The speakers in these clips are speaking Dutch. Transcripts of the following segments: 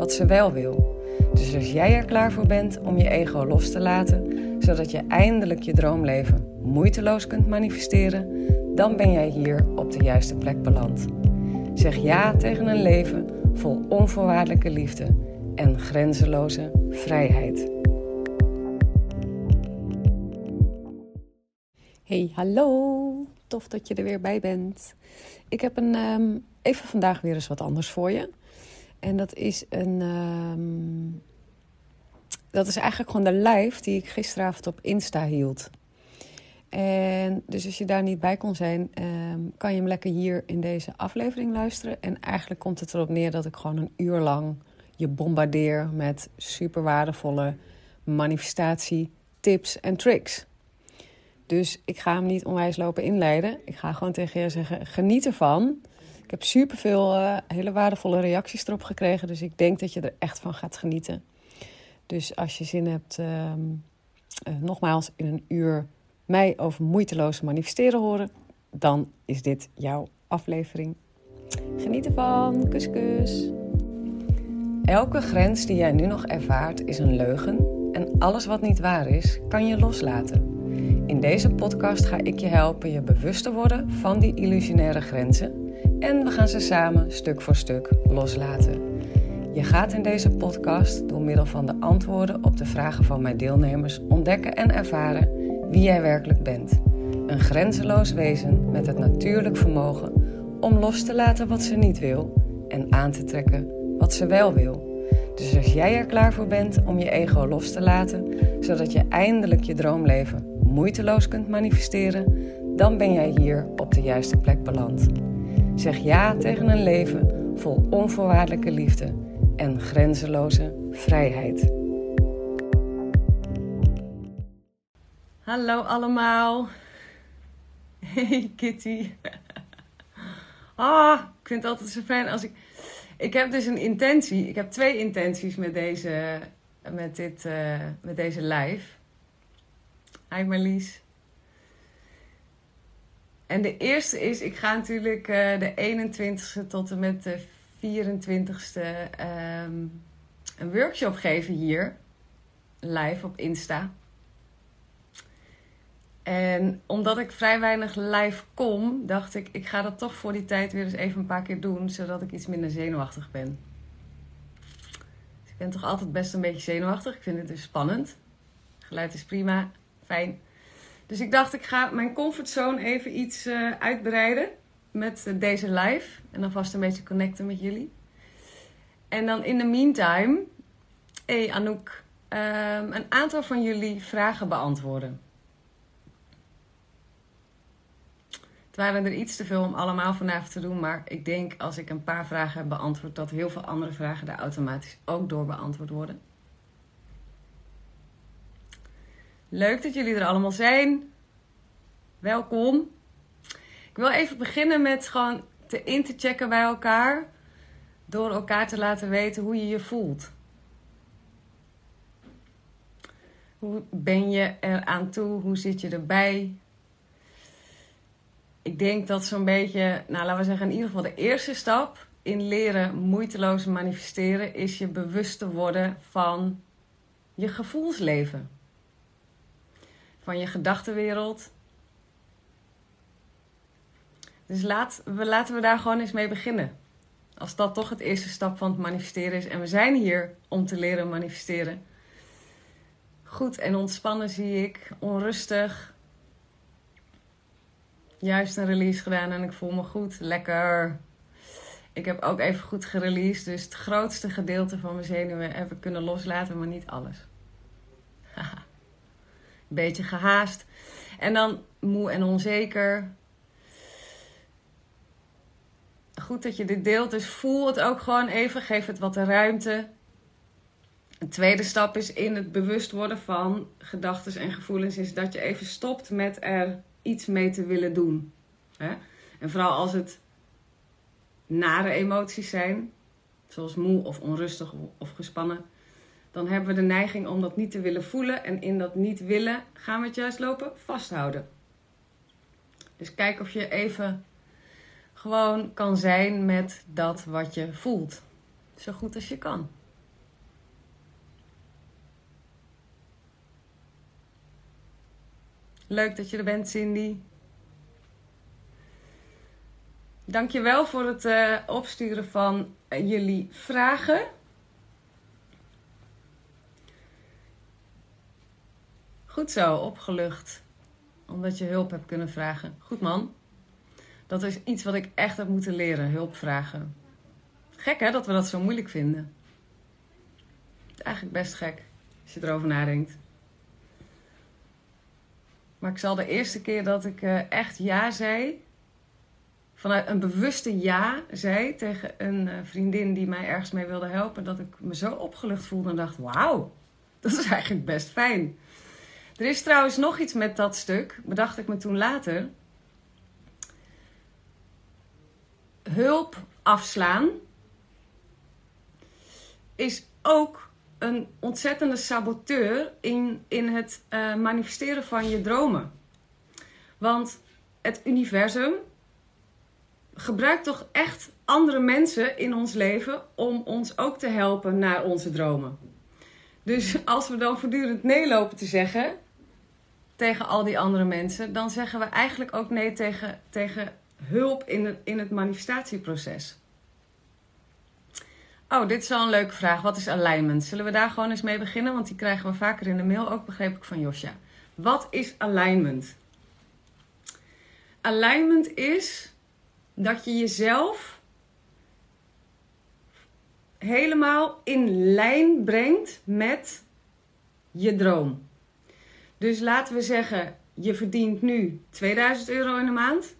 wat ze wel wil. Dus als jij er klaar voor bent om je ego los te laten, zodat je eindelijk je droomleven moeiteloos kunt manifesteren, dan ben jij hier op de juiste plek beland. Zeg ja tegen een leven vol onvoorwaardelijke liefde en grenzeloze vrijheid. Hey, hallo. Tof dat je er weer bij bent. Ik heb een, ehm, even vandaag weer eens wat anders voor je. En dat is een. ehm, dat is eigenlijk gewoon de live die ik gisteravond op Insta hield. En dus als je daar niet bij kon zijn, ehm, kan je hem lekker hier in deze aflevering luisteren. En eigenlijk komt het erop neer dat ik gewoon een uur lang je bombardeer met super waardevolle manifestatie, tips en tricks. Dus ik ga hem niet onwijs lopen inleiden. Ik ga gewoon tegen je zeggen: geniet ervan. Ik heb superveel uh, hele waardevolle reacties erop gekregen. Dus ik denk dat je er echt van gaat genieten. Dus als je zin hebt, uh, uh, nogmaals, in een uur mij over moeiteloos manifesteren horen, dan is dit jouw aflevering. Geniet ervan. Kus, kus. Elke grens die jij nu nog ervaart is een leugen en alles wat niet waar is, kan je loslaten. In deze podcast ga ik je helpen je bewust te worden van die illusionaire grenzen en we gaan ze samen stuk voor stuk loslaten. Je gaat in deze podcast door middel van de antwoorden op de vragen van mijn deelnemers ontdekken en ervaren wie jij werkelijk bent. Een grenzeloos wezen met het natuurlijk vermogen om los te laten wat ze niet wil en aan te trekken wat ze wel wil. Dus als jij er klaar voor bent om je ego los te laten, zodat je eindelijk je droomleven moeiteloos kunt manifesteren, dan ben jij hier op de juiste plek beland. Zeg ja tegen een leven vol onvoorwaardelijke liefde en grenzeloze vrijheid. Hallo allemaal. Hey Kitty. Ah, ik vind het altijd zo fijn als ik. Ik heb dus een intentie. Ik heb twee intenties met deze, met dit, uh, met deze live. Hi Marlies. En de eerste is, ik ga natuurlijk uh, de 21ste tot en met de 24ste um, een workshop geven hier. Live op Insta. En omdat ik vrij weinig live kom, dacht ik, ik ga dat toch voor die tijd weer eens even een paar keer doen, zodat ik iets minder zenuwachtig ben. Dus ik ben toch altijd best een beetje zenuwachtig. Ik vind het dus spannend. Geluid is prima, fijn. Dus ik dacht, ik ga mijn comfortzone even iets uh, uitbreiden met uh, deze live. En dan vast een beetje connecten met jullie. En dan in de meantime, hey Anouk, um, een aantal van jullie vragen beantwoorden. Het waren er iets te veel om allemaal vanavond te doen, maar ik denk als ik een paar vragen heb beantwoord, dat heel veel andere vragen daar automatisch ook door beantwoord worden. Leuk dat jullie er allemaal zijn. Welkom. Ik wil even beginnen met gewoon te in te checken bij elkaar. Door elkaar te laten weten hoe je je voelt. Hoe ben je er aan toe? Hoe zit je erbij? Ik denk dat zo'n beetje, nou laten we zeggen, in ieder geval de eerste stap in leren moeiteloos manifesteren is je bewust te worden van je gevoelsleven van je gedachtenwereld. Dus laat, we, laten we daar gewoon eens mee beginnen. Als dat toch het eerste stap van het manifesteren is. En we zijn hier om te leren manifesteren. Goed en ontspannen zie ik. Onrustig. Juist een release gedaan en ik voel me goed. Lekker. Ik heb ook even goed gereleased. Dus het grootste gedeelte van mijn zenuwen heb ik kunnen loslaten, maar niet alles. Haha beetje gehaast. En dan moe en onzeker. Goed dat je dit deelt, dus voel het ook gewoon even. Geef het wat ruimte. Een tweede stap is in het bewust worden van gedachten en gevoelens, is dat je even stopt met er iets mee te willen doen. En vooral als het nare emoties zijn, zoals moe of onrustig of gespannen, dan hebben we de neiging om dat niet te willen voelen. En in dat niet willen gaan we het juist lopen vasthouden. Dus kijk of je even gewoon kan zijn met dat wat je voelt. Zo goed als je kan. Leuk dat je er bent, Cindy. Dankjewel voor het uh, opsturen van jullie vragen. Goed zo, opgelucht. Omdat je hulp hebt kunnen vragen. Goed man. Dat is iets wat ik echt heb moeten leren, hulp vragen. Gek hè, dat we dat zo moeilijk vinden. Eigenlijk best gek, als je erover nadenkt. Maar ik zal de eerste keer dat ik uh, echt ja zei, vanuit een bewuste ja zei tegen een uh, vriendin die mij ergens mee wilde helpen, dat ik me zo opgelucht voelde en dacht: wauw, dat is eigenlijk best fijn. Er is trouwens nog iets met dat stuk, bedacht ik me toen later. Hulp afslaan is ook een ontzettende saboteur in, in het uh, manifesteren van je dromen. Want het universum gebruikt toch echt andere mensen in ons leven om ons ook te helpen naar onze dromen. Dus als we dan voortdurend nee lopen te zeggen tegen al die andere mensen, dan zeggen we eigenlijk ook nee tegen, tegen hulp in het, in het manifestatieproces. Oh, dit is wel een leuke vraag. Wat is alignment? Zullen we daar gewoon eens mee beginnen? Want die krijgen we vaker in de mail, ook begreep ik van Josja. Wat is alignment? Alignment is dat je jezelf helemaal in lijn brengt met je droom. Dus laten we zeggen, je verdient nu 2000 euro in de maand,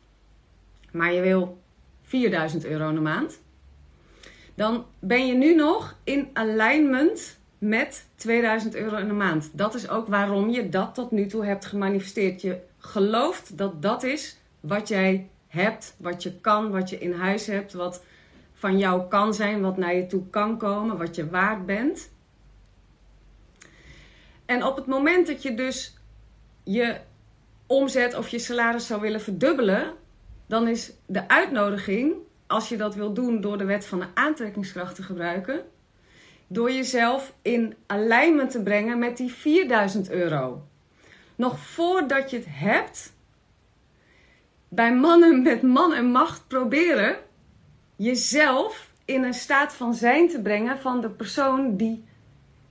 maar je wil 4000 euro in de maand. Dan ben je nu nog in alignment met 2000 euro in de maand. Dat is ook waarom je dat tot nu toe hebt gemanifesteerd. Je gelooft dat dat is wat jij hebt, wat je kan, wat je in huis hebt, wat van jou kan zijn, wat naar je toe kan komen, wat je waard bent. En op het moment dat je dus je omzet of je salaris zou willen verdubbelen, dan is de uitnodiging, als je dat wil doen door de wet van de aantrekkingskracht te gebruiken, door jezelf in alignment te brengen met die 4000 euro. Nog voordat je het hebt, bij mannen met man en macht proberen jezelf in een staat van zijn te brengen van de persoon die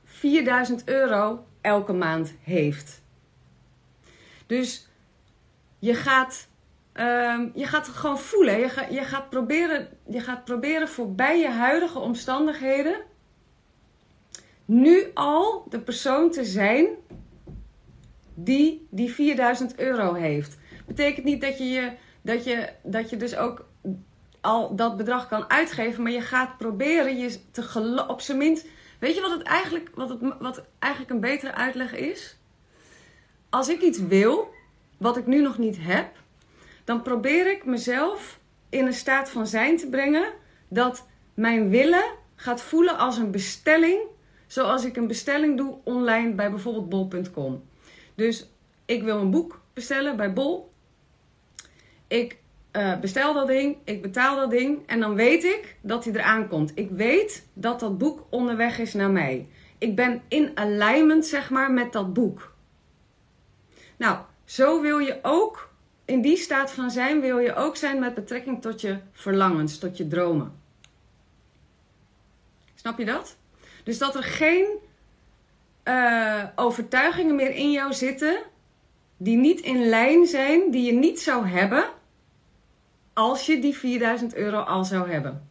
4000 euro elke maand heeft. Dus je gaat, uh, je gaat gewoon voelen. Je, je, gaat proberen, je gaat proberen voorbij je huidige omstandigheden nu al de persoon te zijn die die 4000 euro heeft. Betekent niet dat je, je, dat je, dat je dus ook al dat bedrag kan uitgeven, maar je gaat proberen je te op zijn minst. Weet je wat het eigenlijk, wat het, wat eigenlijk een betere uitleg is? Als ik iets wil, wat ik nu nog niet heb, dan probeer ik mezelf in een staat van zijn te brengen dat mijn willen gaat voelen als een bestelling, zoals ik een bestelling doe online bij bijvoorbeeld bol.com. Dus ik wil een boek bestellen bij Bol. Ik uh, bestel dat ding, ik betaal dat ding en dan weet ik dat hij eraan komt. Ik weet dat dat boek onderweg is naar mij. Ik ben in alignment, zeg maar, met dat boek. Nou, zo wil je ook, in die staat van zijn, wil je ook zijn met betrekking tot je verlangens, tot je dromen. Snap je dat? Dus dat er geen uh, overtuigingen meer in jou zitten die niet in lijn zijn, die je niet zou hebben als je die 4000 euro al zou hebben.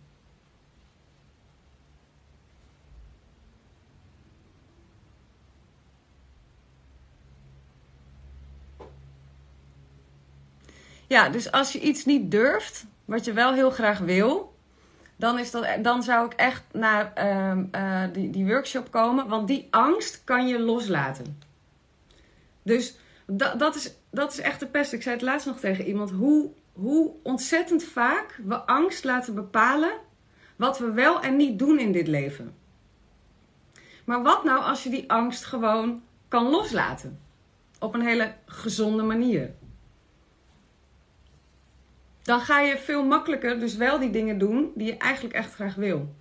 Ja, dus als je iets niet durft, wat je wel heel graag wil, dan, is dat, dan zou ik echt naar ehm, eh, die, die workshop komen. Want die angst kan je loslaten. Dus dat, dat, is, dat is echt de pest. Ik zei het laatst nog tegen iemand. Hoe, hoe ontzettend vaak we angst laten bepalen wat we wel en niet doen in dit leven. Maar wat nou als je die angst gewoon kan loslaten? Op een hele gezonde manier. Dan ga je veel makkelijker dus wel die dingen doen die je eigenlijk echt graag wil.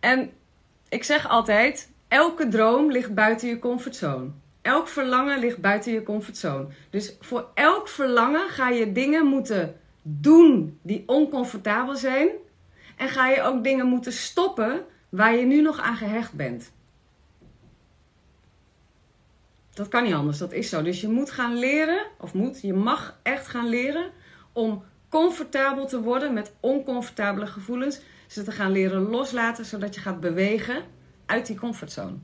En ik zeg altijd: elke droom ligt buiten je comfortzone. Elk verlangen ligt buiten je comfortzone. Dus voor elk verlangen ga je dingen moeten doen die oncomfortabel zijn. En ga je ook dingen moeten stoppen waar je nu nog aan gehecht bent. Dat kan niet anders, dat is zo. Dus je moet gaan leren, of moet, je mag echt gaan leren om comfortabel te worden met oncomfortabele gevoelens. Ze te gaan leren loslaten, zodat je gaat bewegen uit die comfortzone.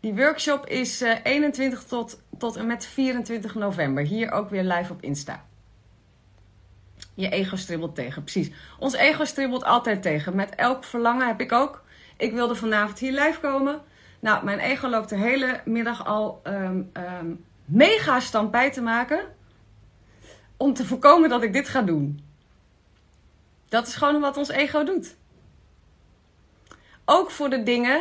Die workshop is 21 eh, tot, tot en met 24 november. Hier ook weer live op Insta. Je ego stribbelt tegen, precies. Ons ego stribbelt altijd tegen. Met elk verlangen heb ik ook. Ik wilde vanavond hier live komen. Nou, mijn ego loopt de hele middag al um, um, mega stampij te maken. Om te voorkomen dat ik dit ga doen. Dat is gewoon wat ons ego doet. Ook voor de dingen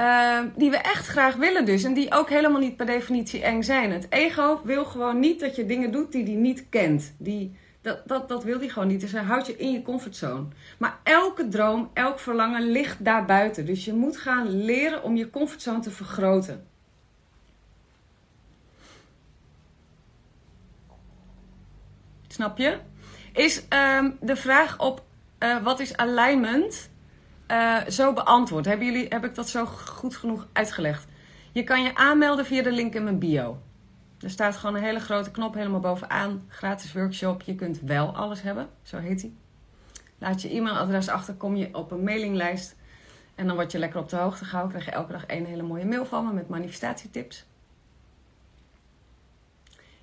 uh, die we echt graag willen dus. En die ook helemaal niet per definitie eng zijn. Het ego wil gewoon niet dat je dingen doet die hij niet kent. Die, dat, dat, dat wil hij gewoon niet. Dus hij houdt je in je comfortzone. Maar elke droom, elk verlangen ligt daarbuiten. Dus je moet gaan leren om je comfortzone te vergroten. Snap je? Is um, de vraag op uh, wat is alignment uh, zo beantwoord? Hebben jullie, heb ik dat zo goed genoeg uitgelegd? Je kan je aanmelden via de link in mijn bio. Er staat gewoon een hele grote knop helemaal bovenaan. Gratis workshop. Je kunt wel alles hebben. Zo heet hij. Laat je e-mailadres achter. Kom je op een mailinglijst. En dan word je lekker op de hoogte gehouden. Krijg je elke dag één hele mooie mail van me met manifestatietips.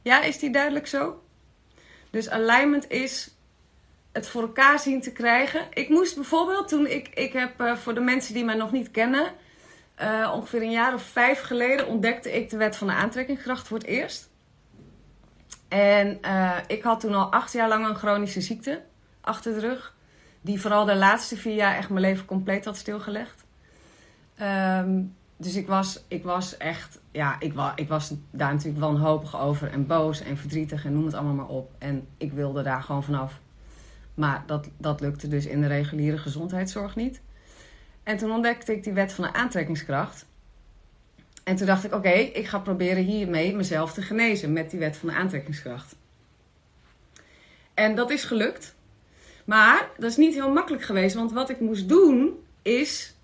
Ja, is die duidelijk zo? Dus alignment is het voor elkaar zien te krijgen. Ik moest bijvoorbeeld toen ik, ik heb uh, voor de mensen die mij nog niet kennen, uh, ongeveer een jaar of vijf geleden ontdekte ik de wet van de aantrekkingskracht voor het eerst. En uh, ik had toen al acht jaar lang een chronische ziekte achter de rug. Die vooral de laatste vier jaar echt mijn leven compleet had stilgelegd. Um, dus ik was, ik was echt, ja, ik, wa, ik was daar natuurlijk wanhopig over en boos en verdrietig en noem het allemaal maar op. En ik wilde daar gewoon vanaf. Maar dat, dat lukte dus in de reguliere gezondheidszorg niet. En toen ontdekte ik die wet van de aantrekkingskracht. En toen dacht ik, oké, ik ga proberen hiermee mezelf te genezen met die wet van de aantrekkingskracht. En dat is gelukt. Maar dat is niet heel makkelijk geweest, want wat ik moest doen is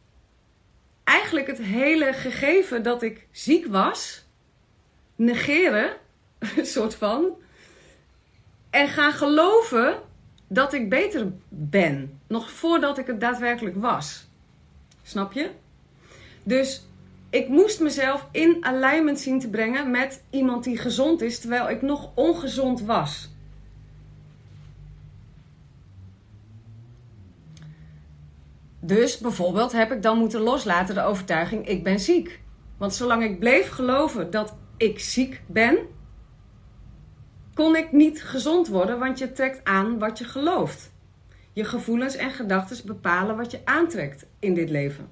eigenlijk het hele gegeven dat ik ziek was, negeren, een soort van, en gaan geloven dat ik beter ben, nog voordat ik het daadwerkelijk was. Snap je? Dus ik moest mezelf in alignment zien te brengen met iemand die gezond is, terwijl ik nog ongezond was. Dus bijvoorbeeld heb ik dan moeten loslaten de overtuiging: ik ben ziek. Want zolang ik bleef geloven dat ik ziek ben, kon ik niet gezond worden, want je trekt aan wat je gelooft. Je gevoelens en gedachten bepalen wat je aantrekt in dit leven.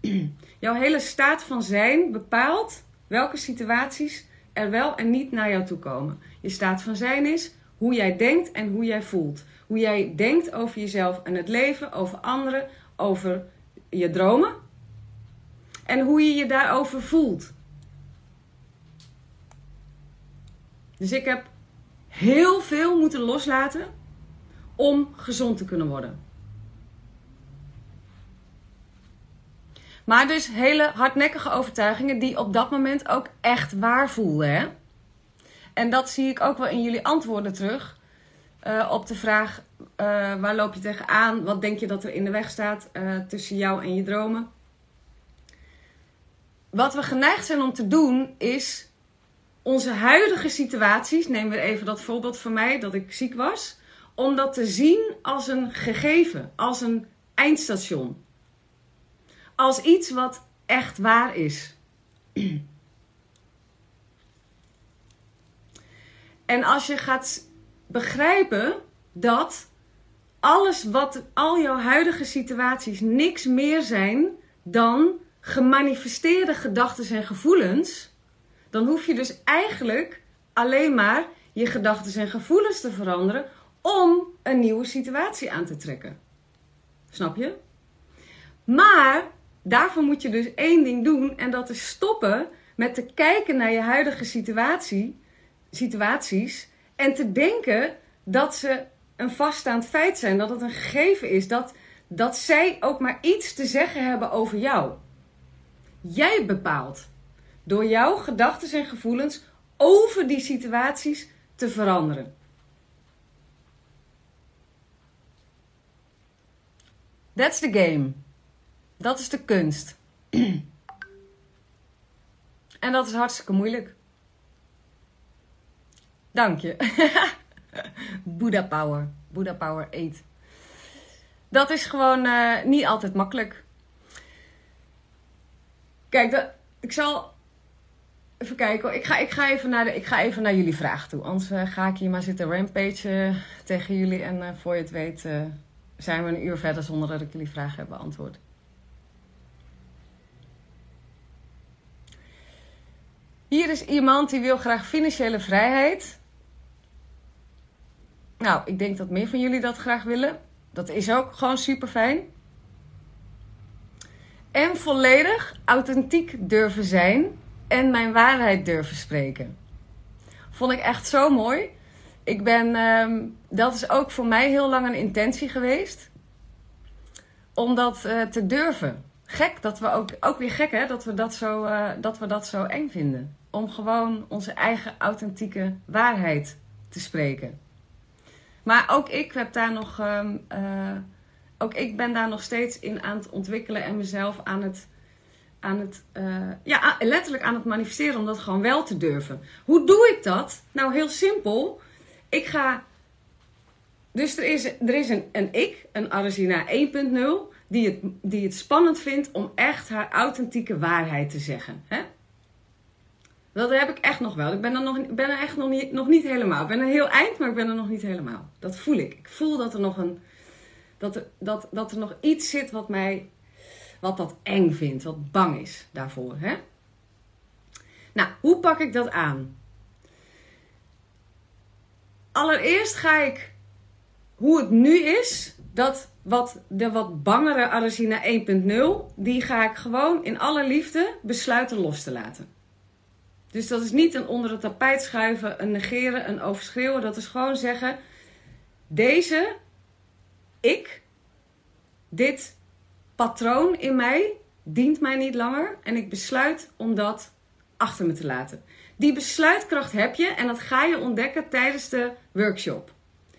Jouw hele staat van zijn bepaalt welke situaties er wel en niet naar jou toe komen. Je staat van zijn is hoe jij denkt en hoe jij voelt. Hoe jij denkt over jezelf en het leven, over anderen, over je dromen. En hoe je je daarover voelt. Dus ik heb heel veel moeten loslaten om gezond te kunnen worden. Maar dus hele hardnekkige overtuigingen die op dat moment ook echt waar voelden. Hè? En dat zie ik ook wel in jullie antwoorden terug. Uh, op de vraag: uh, waar loop je tegenaan? Wat denk je dat er in de weg staat uh, tussen jou en je dromen? Wat we geneigd zijn om te doen is onze huidige situaties, neem weer even dat voorbeeld van mij dat ik ziek was, om dat te zien als een gegeven, als een eindstation. Als iets wat echt waar is. En als je gaat begrijpen dat alles wat, al jouw huidige situaties niks meer zijn dan gemanifesteerde gedachten en gevoelens, dan hoef je dus eigenlijk alleen maar je gedachten en gevoelens te veranderen om een nieuwe situatie aan te trekken. Snap je? Maar daarvoor moet je dus één ding doen en dat is stoppen met te kijken naar je huidige situatie, situaties en te denken dat ze een vaststaand feit zijn, dat het een gegeven is, dat, dat zij ook maar iets te zeggen hebben over jou. Jij bepaalt door jouw gedachten en gevoelens over die situaties te veranderen. That's the game. Dat is de kunst. en dat is hartstikke moeilijk. Dank je. Buddha Power. Buddha Power 8. Dat is gewoon uh, niet altijd makkelijk. Kijk, ik zal even kijken. Ik ga, ik, ga even naar de, ik ga even naar jullie vraag toe. Anders uh, ga ik hier maar zitten rampage uh, tegen jullie. En voor je het weet zijn we een uur verder zonder dat ik jullie vragen heb beantwoord. Hier is iemand die wil graag financiële vrijheid. Nou, ik denk dat meer van jullie dat graag willen. Dat is ook gewoon super fijn. En volledig authentiek durven zijn en mijn waarheid durven spreken. Vond ik echt zo mooi. Ik ben, ehm, dat is ook voor mij heel lang een intentie geweest. Om dat uh, te durven. Gek dat we ook, ook weer gek hè, dat we dat, zo, uh, dat we dat zo eng vinden. Om gewoon onze eigen authentieke waarheid te spreken. Maar ook ik heb daar nog, um, uh, ook ik ben daar nog steeds in aan het ontwikkelen en mezelf aan het, aan het uh, ja, letterlijk aan het manifesteren om dat gewoon wel te durven. Hoe doe ik dat? Nou, heel simpel. Ik ga, dus er is, er is een, een ik, een Arazina 1.0, die het, die het spannend vindt om echt haar authentieke waarheid te zeggen. Hè? Dat heb ik echt nog wel. Ik ben er, nog, ben er echt nog niet, nog niet helemaal. Ik ben er heel eind, maar ik ben er nog niet helemaal. Dat voel ik. Ik voel dat er nog een. Dat er, dat, dat er nog iets zit wat mij. Wat dat eng vindt, wat bang is daarvoor. Hè? Nou, hoe pak ik dat aan? Allereerst ga ik hoe het nu is, dat wat, de wat bangere Arazina 1.0, die ga ik gewoon in alle liefde besluiten los te laten. Dus dat is niet een onder het tapijt schuiven, een negeren, een overschreeuwen. Dat is gewoon zeggen: deze, ik, dit patroon in mij dient mij niet langer. En ik besluit om dat achter me te laten. Die besluitkracht heb je en dat ga je ontdekken tijdens de workshop.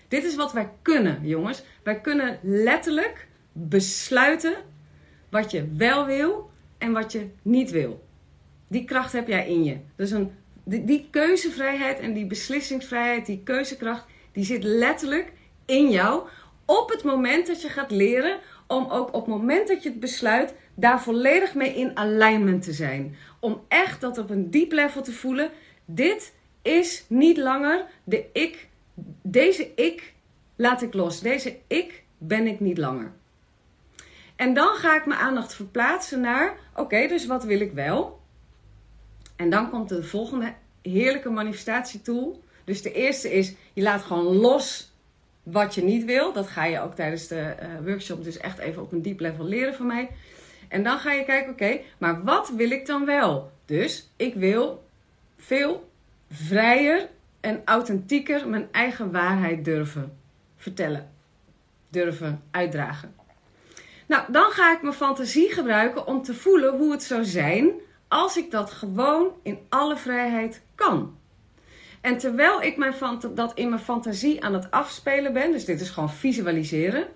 Dit is wat wij kunnen, jongens. Wij kunnen letterlijk besluiten wat je wel wil en wat je niet wil. Die kracht heb jij in je. Dus een, die, die keuzevrijheid en die beslissingsvrijheid, die keuzekracht, die zit letterlijk in jou. Op het moment dat je gaat leren om ook op het moment dat je het besluit, daar volledig mee in alignment te zijn. Om echt dat op een diep level te voelen. Dit is niet langer de ik. Deze ik laat ik los. Deze ik ben ik niet langer. En dan ga ik mijn aandacht verplaatsen naar: oké, dus wat wil ik wel? En dan komt de volgende heerlijke manifestatietool. Dus de eerste is, je laat gewoon los wat je niet wil. Dat ga je ook tijdens de uh, workshop dus echt even op een diep level leren van mij. En dan ga je kijken, oké, maar wat wil ik dan wel? Dus ik wil veel vrijer en authentieker mijn eigen waarheid durven vertellen. Durven uitdragen. Nou, dan ga ik mijn fantasie gebruiken om te voelen hoe het zou zijn als ik dat gewoon in alle vrijheid kan. En terwijl ik dat in mijn fantasie aan het afspelen ben, dus dit is gewoon visualiseren,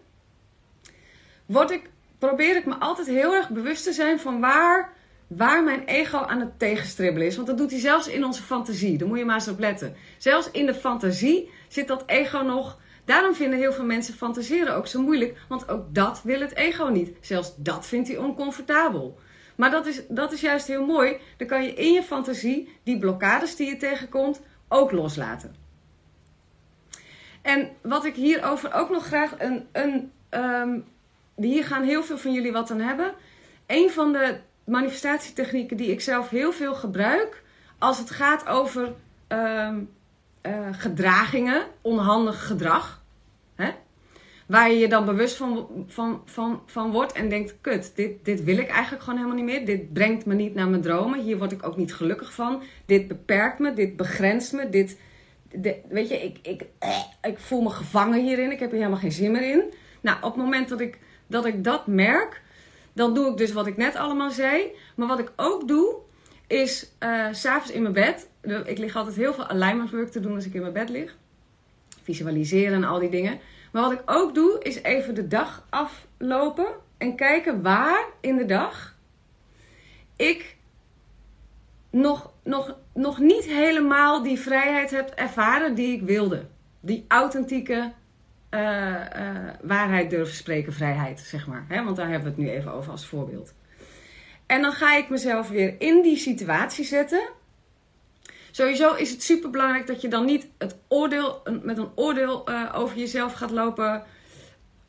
word ik, probeer ik me altijd heel erg bewust te zijn van waar waar mijn ego aan het tegenstribbelen is. Want dat doet hij zelfs in onze fantasie. Daar moet je maar eens op letten. Zelfs in de fantasie zit dat ego nog. Daarom vinden heel veel mensen fantaseren ook zo moeilijk. Want ook dat wil het ego niet. Zelfs dat vindt hij oncomfortabel. Maar dat is, dat is juist heel mooi. Dan kan je in je fantasie die blokkades die je tegenkomt ook loslaten. En wat ik hierover ook nog graag een. een um, hier gaan heel veel van jullie wat aan hebben. Een van de manifestatietechnieken die ik zelf heel veel gebruik als het gaat over um, uh, gedragingen, onhandig gedrag. Waar je je dan bewust van, van, van, van wordt en denkt: kut, dit, dit wil ik eigenlijk gewoon helemaal niet meer. Dit brengt me niet naar mijn dromen. Hier word ik ook niet gelukkig van. Dit beperkt me, dit begrenst me. Dit, weet je, ik, ik, eh, ik voel me gevangen hierin. Ik heb er helemaal geen zin meer in. Nou, op het moment dat ik dat, ik dat merk, dan doe ik dus wat ik net allemaal zei. Maar wat ik ook doe, is uh, s'avonds in mijn bed. Ik lig altijd heel veel alignment work te doen als ik in mijn bed lig. Visualiseren en al die dingen. Maar wat ik ook doe, is even de dag aflopen en kijken waar in de dag ik nog, nog, nog niet helemaal die vrijheid heb ervaren die ik wilde. Die authentieke uh, uh, waarheid durven spreken, vrijheid, zeg maar. Want daar hebben we het nu even over als voorbeeld. En dan ga ik mezelf weer in die situatie zetten. Sowieso is het super belangrijk dat je dan niet het oordeel, met een oordeel uh, over jezelf gaat lopen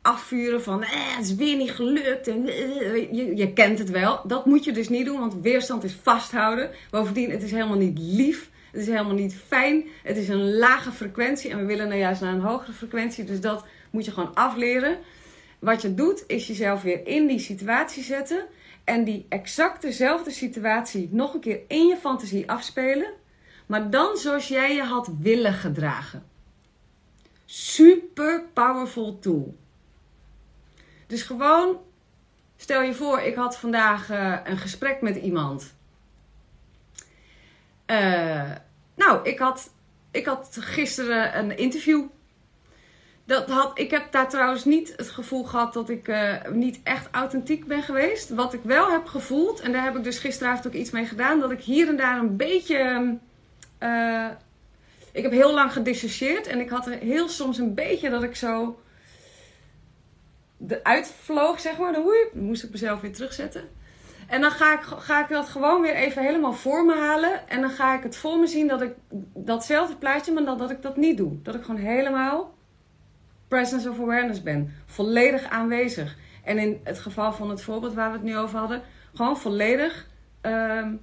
afvuren van eh, het is weer niet gelukt en je, je kent het wel. Dat moet je dus niet doen, want weerstand is vasthouden. Bovendien, het is helemaal niet lief. Het is helemaal niet fijn. Het is een lage frequentie en we willen nou juist naar een hogere frequentie. Dus dat moet je gewoon afleren. Wat je doet, is jezelf weer in die situatie zetten. En die exact dezelfde situatie nog een keer in je fantasie afspelen. Maar dan zoals jij je had willen gedragen. Super powerful tool. Dus gewoon, stel je voor, ik had vandaag uh, een gesprek met iemand. Uh, nou, ik had, ik had gisteren een interview. Dat had, ik heb daar trouwens niet het gevoel gehad dat ik uh, niet echt authentiek ben geweest. Wat ik wel heb gevoeld, en daar heb ik dus gisteravond ook iets mee gedaan, dat ik hier en daar een beetje. Uh, ik heb heel lang gedissocieerd en ik had er heel soms een beetje dat ik zo eruit vloog, zeg maar. Dan moest ik mezelf weer terugzetten. En dan ga ik, ga ik dat gewoon weer even helemaal voor me halen. En dan ga ik het voor me zien dat ik datzelfde plaatje, maar dat, dat ik dat niet doe. Dat ik gewoon helemaal presence of awareness ben. Volledig aanwezig. En in het geval van het voorbeeld waar we het nu over hadden, gewoon volledig um,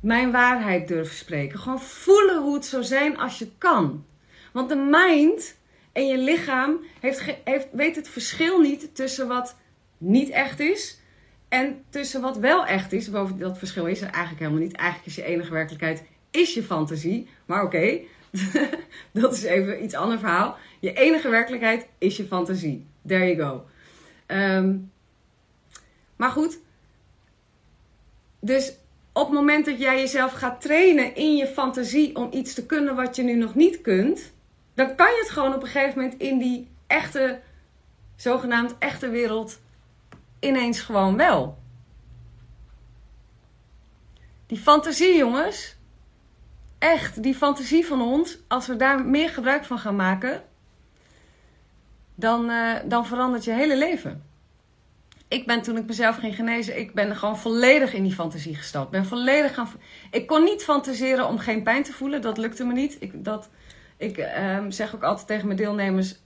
mijn waarheid durven spreken. Gewoon voelen hoe het zou zijn als je kan. Want de mind en je lichaam heeft, heeft, weet het verschil niet tussen wat niet echt is en tussen wat wel echt is. Boven dat verschil is er eigenlijk helemaal niet. Eigenlijk is je enige werkelijkheid is je fantasie. Maar oké, dat is even iets ander verhaal. Je enige werkelijkheid is je fantasie. There you go. Um, maar goed. Dus op het moment dat jij jezelf gaat trainen in je fantasie om iets te kunnen wat je nu nog niet kunt, dan kan je het gewoon op een gegeven moment in die echte, zogenaamd echte wereld ineens gewoon wel. Die fantasie, jongens. Echt, die fantasie van ons, als we daar meer gebruik van gaan maken, dan, uh, dan verandert je hele leven. Ik ben toen ik mezelf ging genezen, ik ben gewoon volledig in die fantasie gestapt. Ben volledig gaan. Ik kon niet fantaseren om geen pijn te voelen, dat lukte me niet. Ik, dat, ik uh, zeg ook altijd tegen mijn deelnemers: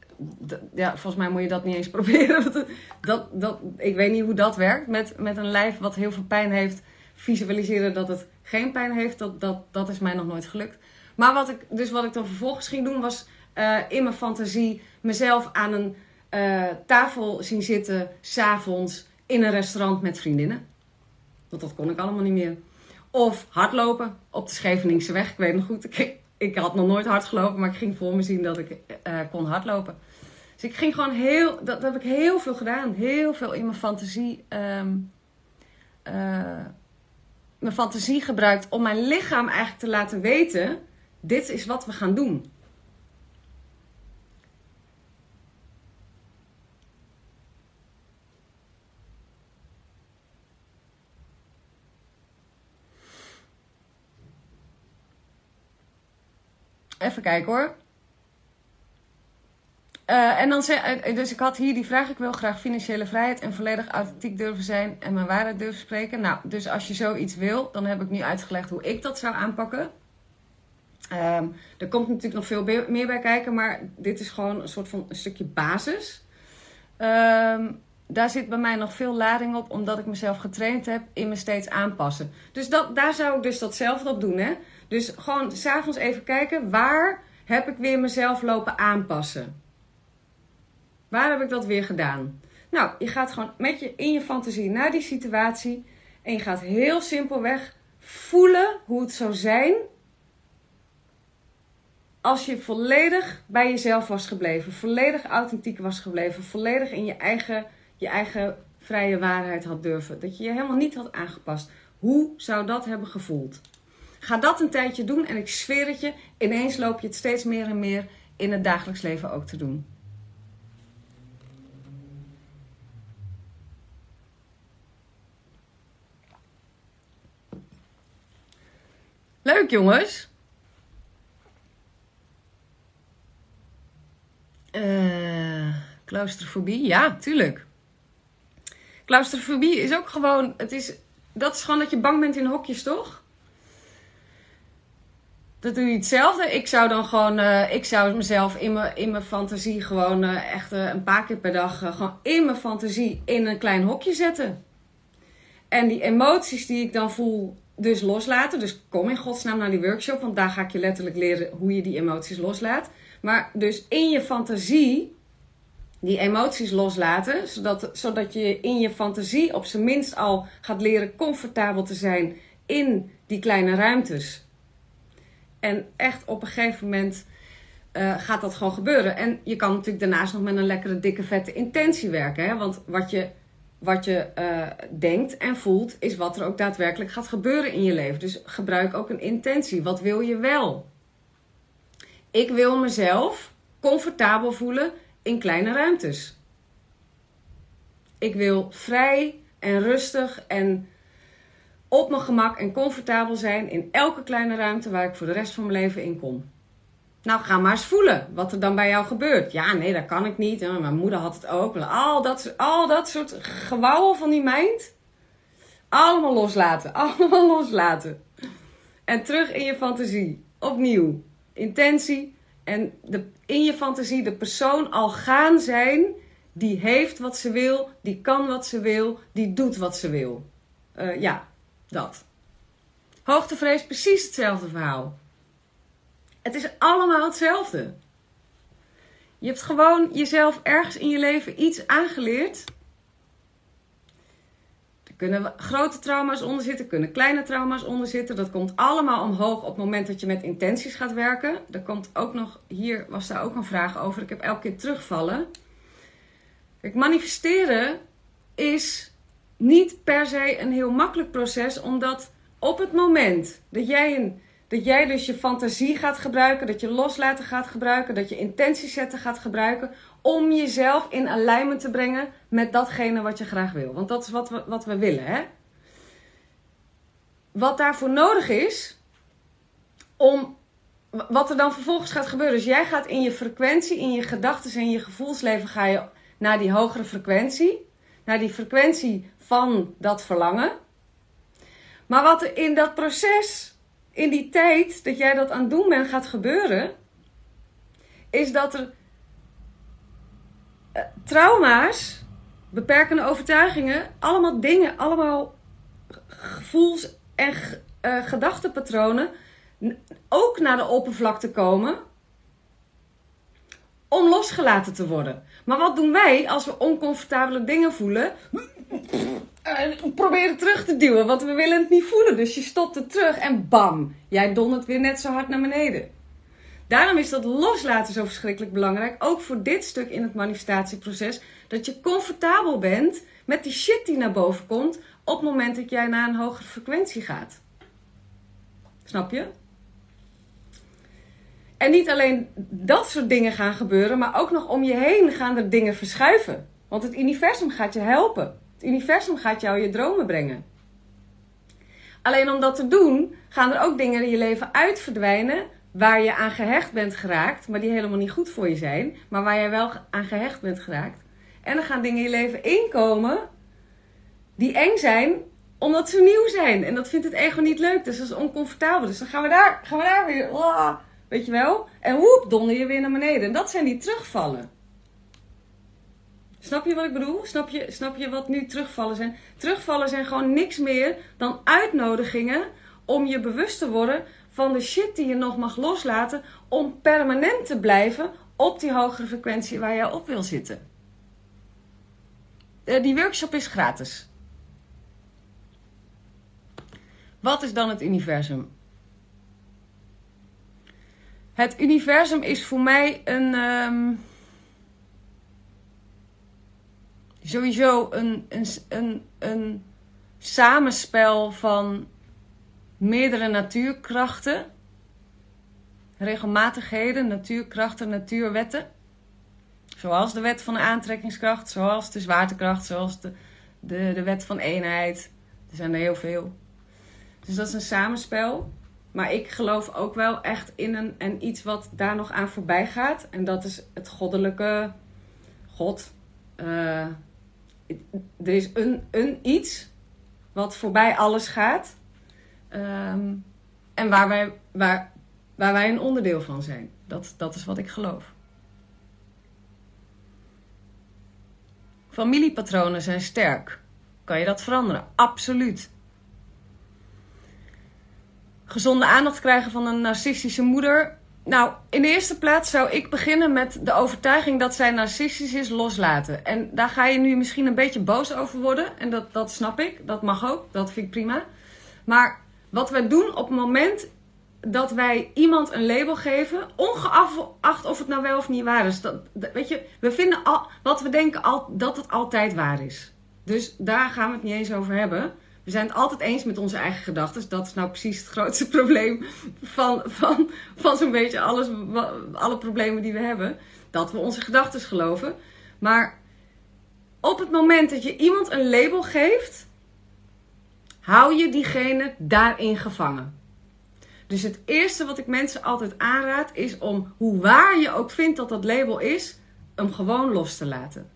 ja, volgens mij moet je dat niet eens proberen. Dat, dat, ik weet niet hoe dat werkt. Met, met een lijf wat heel veel pijn heeft, visualiseren dat het geen pijn heeft, dat, dat, dat is mij nog nooit gelukt. Maar wat ik, dus wat ik dan vervolgens ging doen, was uh, in mijn fantasie mezelf aan een uh, tafel zien zitten, s'avonds, in een restaurant met vriendinnen. Want dat kon ik allemaal niet meer. Of hardlopen op de Scheveningse weg. Ik weet nog goed, ik, had nog nooit hard gelopen, maar ik ging voor me zien dat ik uh, kon hardlopen. Dus ik ging gewoon heel, dat, heb ik heel veel gedaan. Heel veel in mijn fantasie, um, uh, mijn fantasie gebruikt om mijn lichaam eigenlijk te laten weten: dit is wat we gaan doen. Even kijken hoor. Uh, en dan zei, dus ik had hier die vraag: ik wil graag financiële vrijheid en volledig authentiek durven zijn en mijn waarheid durven spreken. Nou, dus als je zoiets wil, dan heb ik nu uitgelegd hoe ik dat zou aanpakken. Um, er komt natuurlijk nog veel meer bij kijken, maar dit is gewoon een soort van een stukje basis. Um, daar zit bij mij nog veel lading op, omdat ik mezelf getraind heb in me steeds aanpassen. Dus dat, daar zou ik dus datzelfde op doen. Hè? Dus gewoon s'avonds even kijken, waar heb ik weer mezelf lopen aanpassen? Waar heb ik dat weer gedaan? Nou, je gaat gewoon met je in je fantasie naar die situatie en je gaat heel simpelweg voelen hoe het zou zijn als je volledig bij jezelf was gebleven, volledig authentiek was gebleven, volledig in je eigen, je eigen vrije waarheid had durven, dat je je helemaal niet had aangepast. Hoe zou dat hebben gevoeld? Ga dat een tijdje doen en ik zweer het je, ineens loop je het steeds meer en meer in het dagelijks leven ook te doen. Leuk jongens. Uh, claustrofobie, ja, tuurlijk. Claustrofobie is ook gewoon, het is, dat is gewoon dat je bang bent in hokjes, toch? Dat doe je hetzelfde. Ik zou dan gewoon, uh, ik zou mezelf in mijn, in mijn fantasie gewoon uh, echt een paar keer per dag, gewoon in mijn fantasie in een klein hokje zetten. En die emoties die ik dan voel, dus loslaten. Dus kom in godsnaam naar die workshop, want daar ga ik je letterlijk leren hoe je die emoties loslaat. Maar dus in je fantasie die emoties loslaten, zodat, zodat je in je fantasie op zijn minst al gaat leren comfortabel te zijn in die kleine ruimtes. En echt op een gegeven moment uh, gaat dat gewoon gebeuren. En je kan natuurlijk daarnaast nog met een lekkere, dikke, vette intentie werken. Hè? Want wat je wat je uh, denkt en voelt, is wat er ook daadwerkelijk gaat gebeuren in je leven. Dus gebruik ook een intentie. Wat wil je wel? Ik wil mezelf comfortabel voelen in kleine ruimtes. Ik wil vrij en rustig en op mijn gemak en comfortabel zijn in elke kleine ruimte waar ik voor de rest van mijn leven in kom. Nou, ga maar eens voelen wat er dan bij jou gebeurt. Ja, nee, dat kan ik niet. Mijn moeder had het ook. Al dat, al dat soort gewauwel van die mind. Allemaal loslaten. Allemaal loslaten. En terug in je fantasie. Opnieuw. Intentie. En de, in je fantasie de persoon al gaan zijn. Die heeft wat ze wil. Die kan wat ze wil. Die doet wat ze wil. Uh, ja, dat. Hoogtevrees, precies hetzelfde verhaal. Het is allemaal hetzelfde. Je hebt gewoon jezelf ergens in je leven iets aangeleerd. Er kunnen grote trauma's onder zitten, kunnen kleine trauma's onder zitten. Dat komt allemaal omhoog op het moment dat je met intenties gaat werken. Er komt ook nog, hier was daar ook een vraag over. Ik heb elke keer terugvallen. Kijk, manifesteren is niet per se een heel makkelijk proces, omdat op het moment dat jij een dat jij dus je fantasie gaat gebruiken, dat je loslaten gaat gebruiken, dat je intenties zetten gaat gebruiken om jezelf in alignment te brengen met datgene wat je graag wil. Want dat is wat we, wat we willen, hè? Wat daarvoor nodig is, om wat er dan vervolgens gaat gebeuren. Dus jij gaat in je frequentie, in je gedachten en je gevoelsleven ga je naar die hogere frequentie, naar die frequentie van dat verlangen. Maar wat er in dat proces in die tijd dat jij dat aan het doen bent gaat gebeuren, is dat er uh, trauma's, beperkende overtuigingen, allemaal dingen, allemaal gevoels- en uh, gedachtenpatronen ook naar de oppervlakte komen om losgelaten te worden. Maar wat doen wij als we oncomfortabele dingen voelen? uh, proberen terug te duwen, want we willen het niet voelen. Dus je stopt het terug en bam, jij dondert weer net zo hard naar beneden. Daarom is dat loslaten zo verschrikkelijk belangrijk, ook voor dit stuk in het manifestatieproces, dat je comfortabel bent met die shit die naar boven komt op het moment dat jij naar een hogere frequentie gaat. Snap je? En niet alleen dat soort dingen gaan gebeuren, maar ook nog om je heen gaan er dingen verschuiven. Want het universum gaat je helpen. Het universum gaat jou je dromen brengen. Alleen om dat te doen, gaan er ook dingen in je leven uit verdwijnen waar je aan gehecht bent geraakt, maar die helemaal niet goed voor je zijn, maar waar jij wel aan gehecht bent geraakt. En er gaan dingen in je leven inkomen die eng zijn, omdat ze nieuw zijn. En dat vindt het ego niet leuk, dus dat is oncomfortabel. Dus dan gaan we daar, gaan we daar weer, oh, weet je wel? En woep, donder je weer naar beneden. En dat zijn die terugvallen. Snap je wat ik bedoel? Snap je, snap je wat nu terugvallen zijn? Terugvallen zijn gewoon niks meer dan uitnodigingen om je bewust te worden van de shit die je nog mag loslaten om permanent te blijven op die hogere frequentie waar jij op wil zitten. Eh, die workshop is gratis. Wat is dan het universum? Het universum is voor mij een. Um, sowieso een, een, een, een samenspel van meerdere natuurkrachten, regelmatigheden, natuurkrachten, natuurwetten. Zoals de wet van de aantrekkingskracht, zoals de zwaartekracht, zoals de, de, de wet van eenheid. Er zijn er heel veel. Dus dat is een samenspel. Maar ik geloof ook wel echt in een, en iets wat daar nog aan voorbij gaat. En dat is het goddelijke God. Uh, er is een, een iets wat voorbij alles gaat. Ehm, en waar wij, waar, waar wij een onderdeel van zijn. Dat, dat is wat ik geloof. Familiepatronen zijn sterk. Kan je dat veranderen? Absoluut. Gezonde aandacht krijgen van een narcistische moeder. Nou, in de eerste plaats zou ik beginnen met de overtuiging dat zij narcistisch is loslaten. En daar ga je nu misschien een beetje boos over worden. En dat, dat snap ik. Dat mag ook. Dat vind ik prima. Maar wat we doen op het moment dat wij iemand een label geven, ongeacht of het nou wel of niet waar is. Weet je, we vinden al, wat we denken al, dat het altijd waar is. Dus daar gaan we het niet eens over hebben. We zijn het altijd eens met onze eigen gedachten. Dat is nou precies het grootste probleem van, van, van zo'n beetje alles, alle problemen die we hebben. Dat we onze gedachten geloven. Maar op het moment dat je iemand een label geeft, hou je diegene daarin gevangen. Dus het eerste wat ik mensen altijd aanraad is om, hoe waar je ook vindt dat dat label is, hem gewoon los te laten.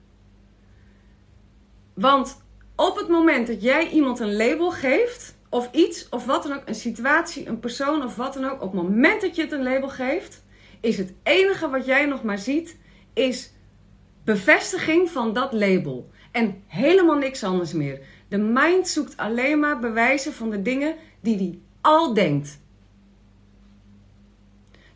Want op het moment dat jij iemand een label geeft, of iets, of wat dan ook, een situatie, een persoon of wat dan ook, op het moment dat je het een label geeft, is het enige wat jij nog maar ziet, is bevestiging van dat label. En helemaal niks anders meer. De mind zoekt alleen maar bewijzen van de dingen die hij al denkt.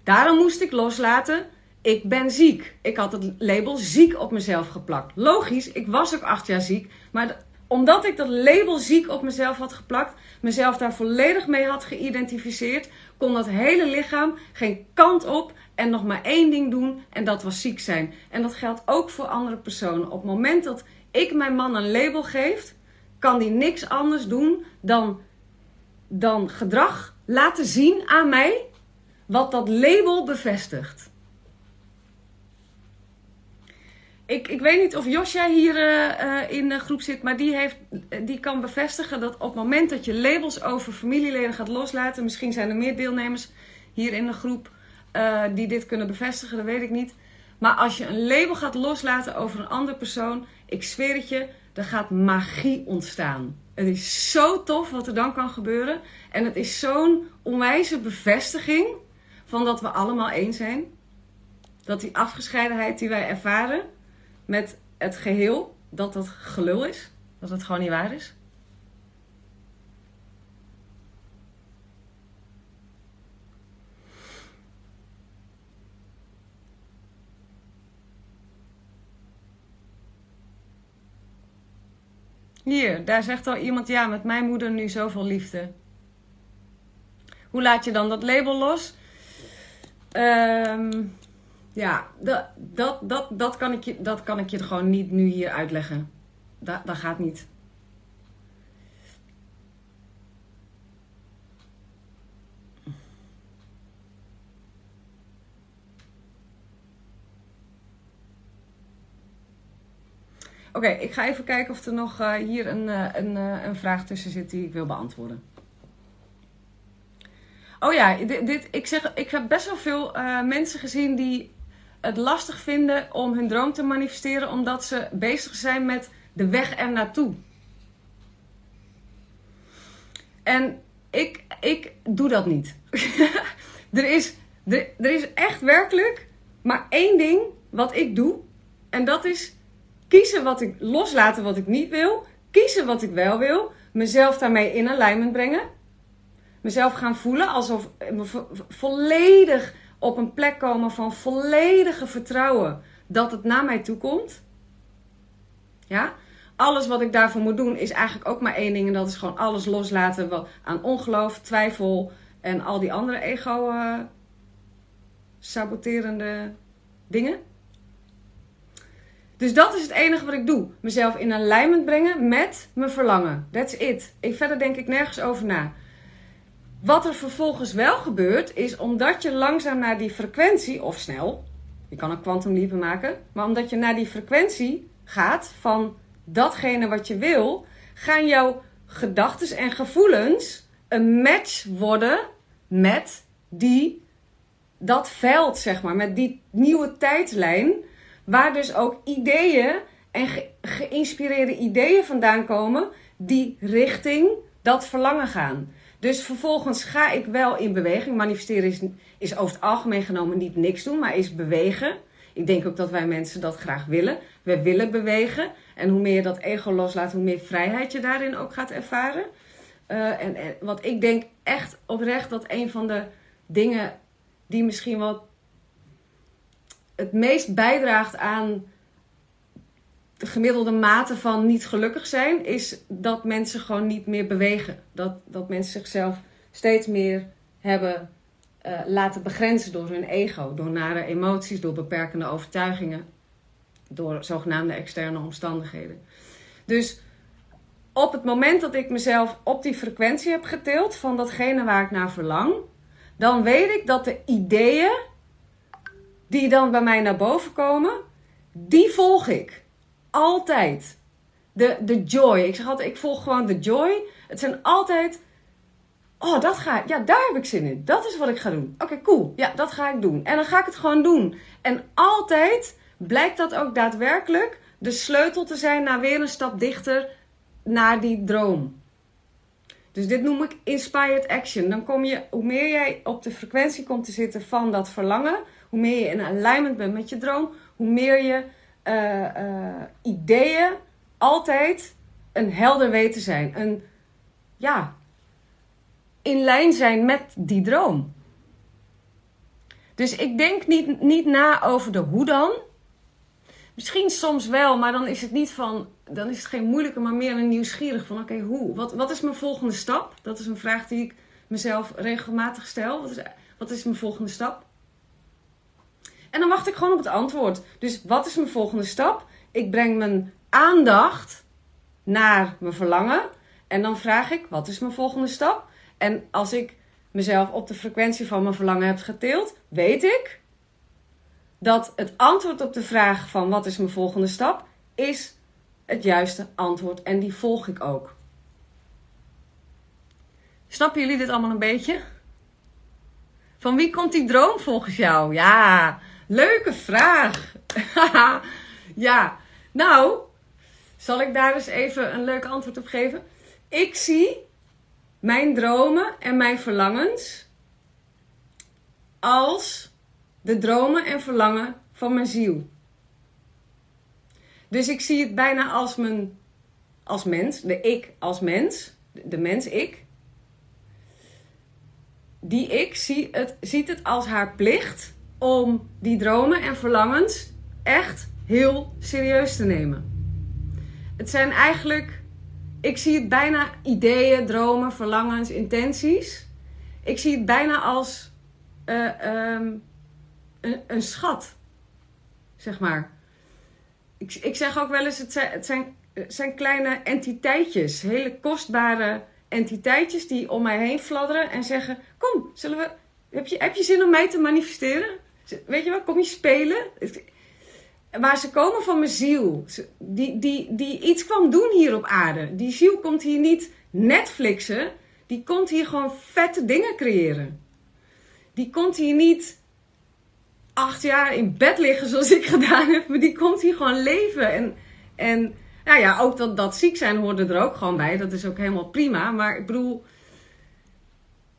Daarom moest ik loslaten. Ik ben ziek. Ik had het label ziek op mezelf geplakt. Logisch, ik was ook acht jaar ziek. Maar omdat ik dat label ziek op mezelf had geplakt, mezelf daar volledig mee had geïdentificeerd, kon dat hele lichaam geen kant op en nog maar één ding doen en dat was ziek zijn. En dat geldt ook voor andere personen. Op het moment dat ik mijn man een label geef, kan die niks anders doen dan, dan gedrag laten zien aan mij wat dat label bevestigt. Ik, ik weet niet of Josja hier uh, in de groep zit, maar die, heeft, die kan bevestigen dat op het moment dat je labels over familieleden gaat loslaten, misschien zijn er meer deelnemers hier in de groep die dit kunnen bevestigen, dat weet ik niet. Maar als je een label gaat loslaten over een andere persoon, ik zweer het je, er gaat magie ontstaan. Het is zo tof wat er dan kan gebeuren. En het is zo'n onwijze bevestiging van dat we allemaal één zijn. Dat die afgescheidenheid die wij ervaren met het geheel, dat dat gelul is. Dat het gewoon niet waar is. Hier, daar zegt al iemand, ja, met mijn moeder nu zoveel liefde. Hoe laat je dan dat label los? Um, ja, dat, dat, dat, dat, kan ik je, dat kan ik je gewoon niet nu hier uitleggen. Dat, dat gaat niet. Oké, ik ga even kijken of er nog uh, hier een, uh, een, uh, een vraag tussen zit die ik wil beantwoorden. Oh ja, dit, dit, ik, zeg, ik heb best wel veel mensen gezien die het lastig vinden om hun droom te manifesteren, omdat ze bezig zijn met de weg er naartoe. En ik, ik doe dat niet. er, is, er, er is echt werkelijk maar één ding wat ik doe. En dat is kiezen wat ik loslaten wat ik niet wil. Kiezen wat ik wel wil. Mezelf daarmee in alignment brengen. Mezelf gaan voelen alsof me volledig op een plek komen van volledige vertrouwen dat het naar mij toe komt. Ja? Alles wat ik daarvoor moet doen is eigenlijk ook maar één ding. En dat is gewoon alles loslaten wat aan ongeloof, twijfel en al die andere ego uh, saboterende dingen. Dus dat is het enige wat ik doe. Mezelf in alignment brengen met mijn verlangen. That's it. Ik, verder denk ik nergens over na. Wat er vervolgens wel gebeurt, is omdat je langzaam naar die frequentie, of snel, je kan een kwantumliepen maken, maar omdat je naar die frequentie gaat van datgene wat je wil, gaan jouw gedachten en gevoelens een match worden met die, dat veld, zeg maar, met die nieuwe tijdlijn, waar dus ook ideeën en geïnspireerde ideeën vandaan komen die richting dat verlangen gaan. Dus vervolgens ga ik wel in beweging. Manifesteren is, is over het algemeen genomen niet niks doen, maar is bewegen. Ik denk ook dat wij mensen dat graag willen. We willen bewegen. En hoe meer je dat ego loslaat, hoe meer vrijheid je daarin ook gaat ervaren. Uh, en, en wat ik denk echt oprecht dat een van de dingen die misschien wel het meest bijdraagt aan de gemiddelde mate van niet gelukkig zijn, is dat mensen gewoon niet meer bewegen. Dat, dat mensen zichzelf steeds meer hebben uh, laten begrenzen door hun ego, door nare emoties, door beperkende overtuigingen, door zogenaamde externe omstandigheden. Dus op het moment dat ik mezelf op die frequentie heb getild van datgene waar ik naar verlang, dan weet ik dat de ideeën die dan bij mij naar boven komen, die volg ik. Altijd. De, de joy. Ik zeg altijd, ik volg gewoon de joy. Het zijn altijd. Oh, dat ga. Ja, daar heb ik zin in. Dat is wat ik ga doen. Oké, cool. Ja, dat ga ik doen. En dan ga ik het gewoon doen. En altijd blijkt dat ook daadwerkelijk de sleutel te zijn naar weer een stap dichter naar die droom. Dus dit noem ik inspired action. Dan kom je, hoe meer jij op de frequentie komt te zitten van dat verlangen, hoe meer je in alignment bent met je droom, hoe meer je uh, ideeën altijd een helder weten zijn. Een, ja, in lijn zijn met die droom. Dus ik denk niet, niet na over de hoe dan. Misschien soms wel, maar dan is het niet van. Dan is het geen moeilijke, maar meer een nieuwsgierig van: oké, hoe? Wat, wat is mijn volgende stap? Dat is een vraag die ik mezelf regelmatig stel. Wat is, wat is mijn volgende stap? En dan wacht ik gewoon op het antwoord. Dus wat is mijn volgende stap? Ik breng mijn aandacht naar mijn verlangen. En dan vraag ik, wat is mijn volgende stap? En als ik mezelf op de frequentie van mijn verlangen heb getild, weet ik dat het antwoord op de vraag van wat is mijn volgende stap, is het juiste antwoord. En die volg ik ook. Snappen jullie dit allemaal een beetje? Van wie komt die droom volgens jou? Ja, Leuke vraag. ja, nou, zal ik daar eens even een leuk antwoord op geven? Ik zie mijn dromen en mijn verlangens als de dromen en verlangen van mijn ziel. Dus ik zie het bijna als mijn als mens, de ik als mens, de mens ik. Die ik zie het, ziet het als haar plicht om die dromen en verlangens echt heel serieus te nemen. Het zijn eigenlijk, ik zie het bijna ideeën, dromen, verlangens, intenties. Ik zie het bijna als uh, um, een, een, schat, zeg maar. Ik, ik zeg ook wel eens, het zijn, het zijn, het zijn kleine entiteitjes, hele kostbare entiteitjes die om mij heen fladderen en zeggen: Kom, zullen we, heb, je, heb je zin om mij te manifesteren? Weet je wat, kom je spelen? Maar ze komen van mijn ziel. Die, die, die iets kwam doen hier op aarde. Die ziel komt hier niet Netflixen. Die komt hier gewoon vette dingen creëren. die komt hier niet acht jaar in bed liggen zoals ik gedaan heb. Maar die komt hier gewoon leven. En, en nou ja, ook dat, dat ziek zijn hoorde er ook gewoon bij. Dat is ook helemaal prima. Maar ik bedoel,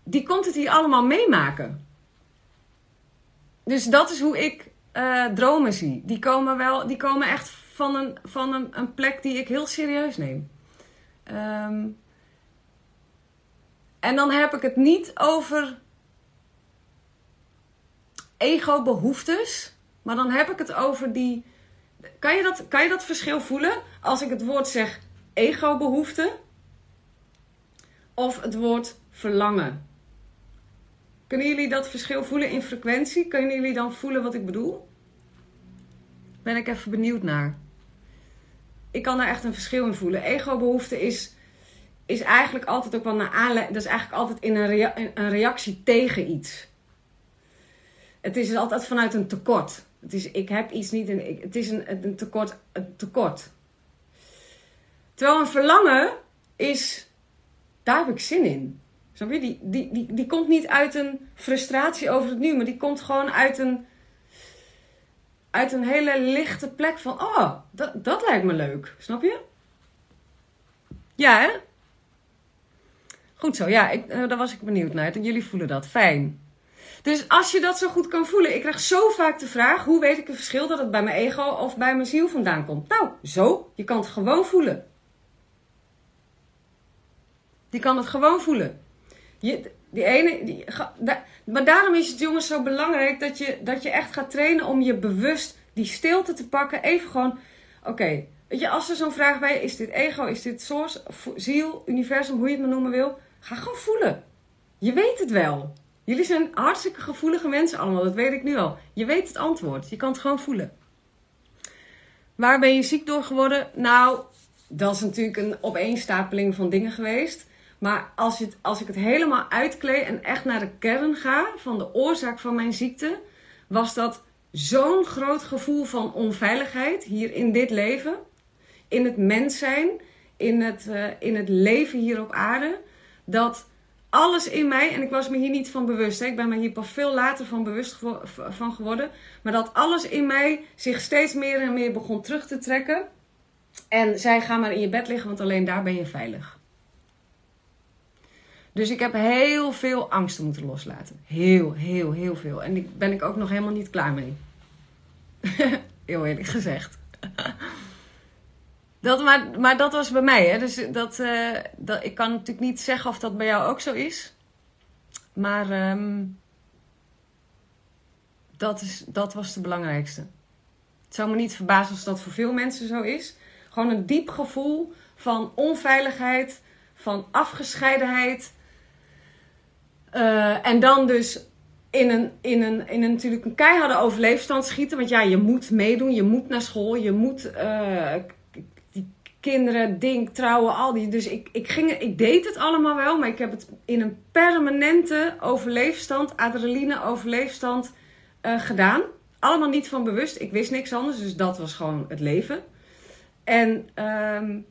die komt het hier allemaal meemaken. Dus dat is hoe ik uh, dromen zie. Die komen, wel, die komen echt van, een, van een, een plek die ik heel serieus neem. Um, en dan heb ik het niet over ego-behoeftes. Maar dan heb ik het over die. Kan je, dat, kan je dat verschil voelen? Als ik het woord zeg ego-behoefte. Of het woord verlangen. Kunnen jullie dat verschil voelen in frequentie? Kunnen jullie dan voelen wat ik bedoel? Ben ik even benieuwd naar. Ik kan daar echt een verschil in voelen. Ego-behoefte is, is eigenlijk altijd ook wel naar aanleiding. Dat is eigenlijk altijd in een, een reactie tegen iets. Het is altijd vanuit een tekort. Het is, ik heb iets niet en het is een, een, tekort, een tekort. Terwijl een verlangen is, daar heb ik zin in. Snap je? Die, die, die, die komt niet uit een frustratie over het nu, maar die komt gewoon uit een, uit een hele lichte plek van, oh, dat, dat lijkt me leuk. Snap je? Ja, hè? Goed zo, ja, ik, uh, daar was ik benieuwd naar. Jullie voelen dat. Fijn. Dus als je dat zo goed kan voelen, ik krijg zo vaak de vraag: hoe weet ik het verschil dat het bij mijn ego of bij mijn ziel vandaan komt? Nou, zo, je kan het gewoon voelen. Je kan het gewoon voelen. Je, ene, die, maar daarom is het jongens zo belangrijk dat je, dat je echt gaat trainen om je bewust die stilte te pakken. Even gewoon, oké, weet je, als er zo'n vraag bij is dit ego, is dit source, ziel, universum, hoe je het maar noemen wil, ga gewoon voelen. Je weet het wel. Jullie zijn hartstikke gevoelige mensen allemaal, dat weet ik nu al. Je weet het antwoord, je kan het gewoon voelen. Waar ben je ziek door geworden? Nou, dat is natuurlijk een opeenstapeling van dingen geweest. Maar als, het, als ik het helemaal uitkleed en echt naar de kern ga van de oorzaak van mijn ziekte, was dat zo'n groot gevoel van onveiligheid hier in dit leven, in het mens zijn, in het, uh, in het leven hier op aarde, dat alles in mij, en ik was me hier niet van bewust, hè, ik ben me hier pas veel later van bewust van geworden, maar dat alles in mij zich steeds meer en meer begon terug te trekken. En zei: ga maar in je bed liggen, want alleen daar ben je veilig. Dus ik heb heel veel angsten moeten loslaten. Heel, heel, heel veel. En daar ben ik ook nog helemaal niet klaar mee. heel eerlijk gezegd. Dat, maar, maar dat was bij mij. Hè? Dus dat, uh, dat, ik kan natuurlijk niet zeggen of dat bij jou ook zo is. Maar um, dat, is, dat was het belangrijkste. Het zou me niet verbazen als dat voor veel mensen zo is. Gewoon een diep gevoel van onveiligheid, van afgescheidenheid. Uh, en dan dus in een, in, een, in een natuurlijk een keiharde overleefstand schieten. Want ja, je moet meedoen, je moet naar school, je moet uh, kinderen, ding, trouwen, al die. Dus ik, ik, ging, ik deed het allemaal wel, maar ik heb het in een permanente overleefstand, adrenaline overleefstand uh, gedaan. Allemaal niet van bewust. Ik wist niks anders, dus dat was gewoon het leven. En um,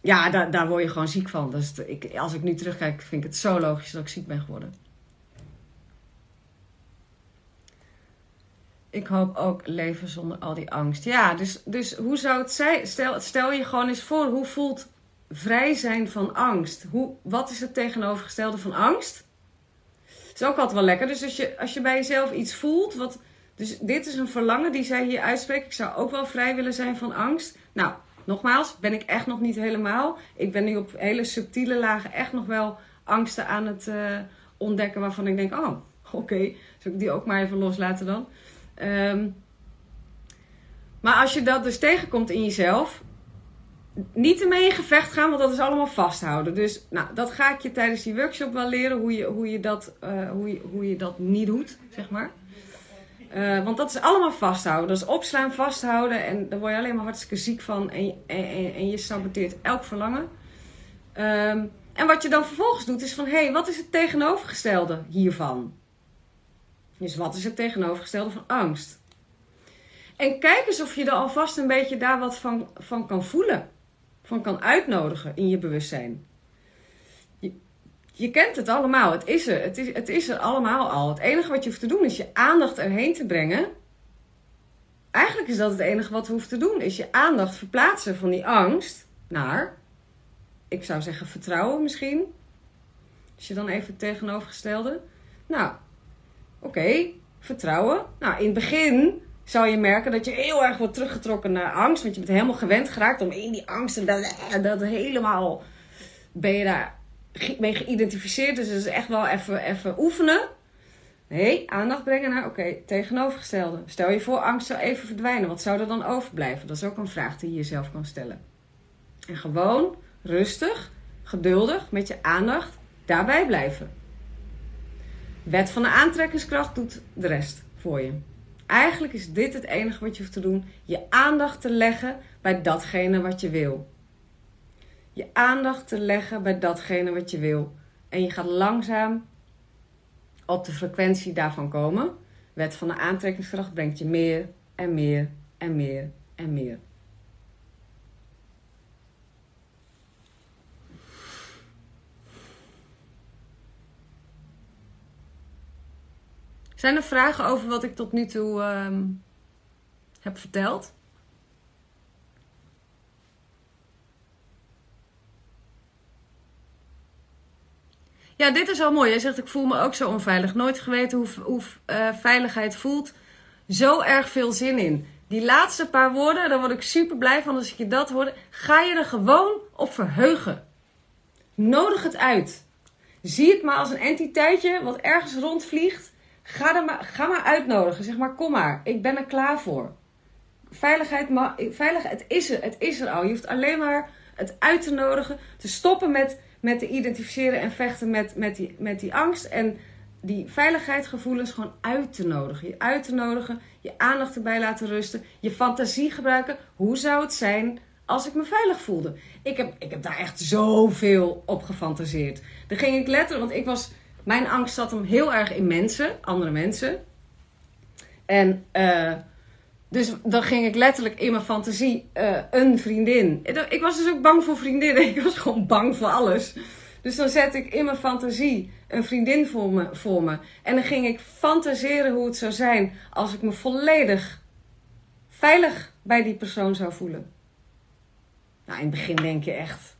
ja, daar, daar word je gewoon ziek van. Dus ik, als ik nu terugkijk, vind ik het zo logisch dat ik ziek ben geworden. ik hoop ook leven zonder al die angst. Ja, dus, dus hoe zou het zijn? Stel, stel je gewoon eens voor, hoe voelt vrij zijn van angst? Hoe, wat is het tegenovergestelde van angst? Is ook altijd wel lekker. Dus als je, als je bij jezelf iets voelt, wat, dus dit is een verlangen die zij hier uitspreekt. Ik zou ook wel vrij willen zijn van angst. Nou, nogmaals, ben ik echt nog niet helemaal. Ik ben nu op hele subtiele lagen echt nog wel angsten aan het uh, ontdekken waarvan ik denk, oh, oké, okay, zal ik die ook maar even loslaten dan? Um, maar als je dat dus tegenkomt in jezelf, niet ermee in gevecht gaan, want dat is allemaal vasthouden. Dus nou, dat ga ik je tijdens die workshop wel leren, hoe je, hoe je, dat, uh, hoe je, hoe je dat niet doet, zeg maar. Uh, want dat is allemaal vasthouden. Dat is opslaan, vasthouden. En daar word je alleen maar hartstikke ziek van. En, en, je saboteert elk verlangen. Um, en wat je dan vervolgens doet, is van... Hé, hey, wat is het tegenovergestelde hiervan? Dus wat is het tegenovergestelde van angst? En kijk eens of je er alvast een beetje daar wat van, van kan voelen. Van kan uitnodigen in je bewustzijn. Je, kent het allemaal. Het is er. Het is, het is er allemaal al. Het enige wat je hoeft te doen is je aandacht erheen te brengen. Eigenlijk is dat het enige wat we hoeven te doen. Is je aandacht verplaatsen van die angst naar, ik zou zeggen vertrouwen misschien. Als je dan even het tegenovergestelde. Nou, oké, vertrouwen. Nou, in het begin zou je merken dat je heel erg wordt teruggetrokken naar angst. Want je bent helemaal gewend geraakt om in die angst en dat, dat helemaal ben je daar mee geïdentificeerd. Dus het is echt wel even, even oefenen. Nee, aandacht brengen naar, oké, tegenovergestelde. Stel je voor, angst zou even verdwijnen. Wat zou er dan overblijven? Dat is ook een vraag die je jezelf kan stellen. En gewoon rustig, geduldig, met je aandacht daarbij blijven. Wet van de aantrekkingskracht doet de rest voor je. Eigenlijk is dit het enige wat je hoeft te doen: je aandacht te leggen bij datgene wat je wil. Je aandacht te leggen bij datgene wat je wil. En je gaat langzaam op de frequentie daarvan komen. Wet van de aantrekkingskracht brengt je meer en meer en meer en meer. Zijn er vragen over wat ik tot nu toe ehm, heb verteld? Ja, dit is al mooi. Jij zegt, ik voel me ook zo onveilig. Nooit geweten hoe, hoe uh, veiligheid voelt. Zo erg veel zin in. Die laatste paar woorden, daar word ik super blij van als ik je dat hoor. Ga je er gewoon op verheugen. Nodig het uit. Zie het maar als een entiteitje wat ergens rondvliegt. Ga, er maar, ga maar uitnodigen. Zeg maar, kom maar. Ik ben er klaar voor. Veiligheid, veiligheid het, is er, het is er al. Je hoeft alleen maar het uit te nodigen. Te stoppen met met te identificeren en vechten met, met, die, met die angst. En die veiligheidsgevoelens gewoon uit te nodigen. Je uit te nodigen, je aandacht erbij laten rusten, je fantasie gebruiken. Hoe zou het zijn als ik me veilig voelde? Ik heb, ik heb daar echt zoveel op gefantaseerd. Dan ging ik letterlijk, want ik was, mijn angst zat hem heel erg in mensen, andere mensen. En uh, dus dan ging ik letterlijk in mijn fantasie uh, een vriendin. Ik was dus ook bang voor vriendinnen. Ik was gewoon bang voor alles. Dus dan zet ik in mijn fantasie een vriendin voor me, voor me. En dan ging ik fantaseren hoe het zou zijn als ik me volledig veilig bij die persoon zou voelen. Nou, in het begin denk je echt.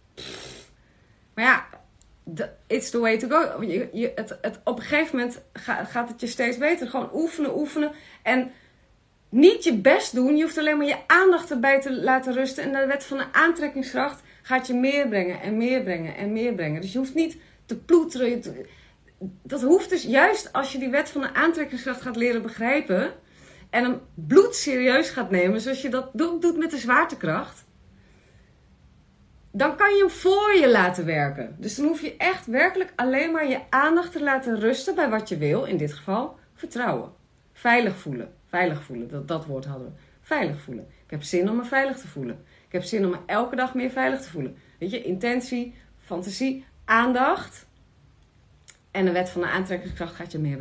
Maar ja, it's the way to go. Je, je, het, het, op een gegeven moment gaat het je steeds beter. Gewoon oefenen, oefenen. En niet je best doen. Je hoeft alleen maar je aandacht erbij te laten rusten. En de wet van de aantrekkingskracht gaat je meer brengen en meer brengen en meer brengen. Dus je hoeft niet te ploeteren. Dat hoeft dus juist als je die wet van de aantrekkingskracht gaat leren begrijpen. En hem bloed serieus gaat nemen, zoals je dat doet met de zwaartekracht. Dan kan je hem voor je laten werken. Dus dan hoef je echt werkelijk alleen maar je aandacht te laten rusten bij wat je wil. In dit geval vertrouwen. Veilig voelen. Veilig voelen, dat, dat woord hadden we. Veilig voelen. Ik heb zin om me veilig te voelen. Ik heb zin om me elke dag meer veilig te voelen. Weet je, intentie, fantasie, aandacht. En de wet van de aantrekkingskracht gaat je meer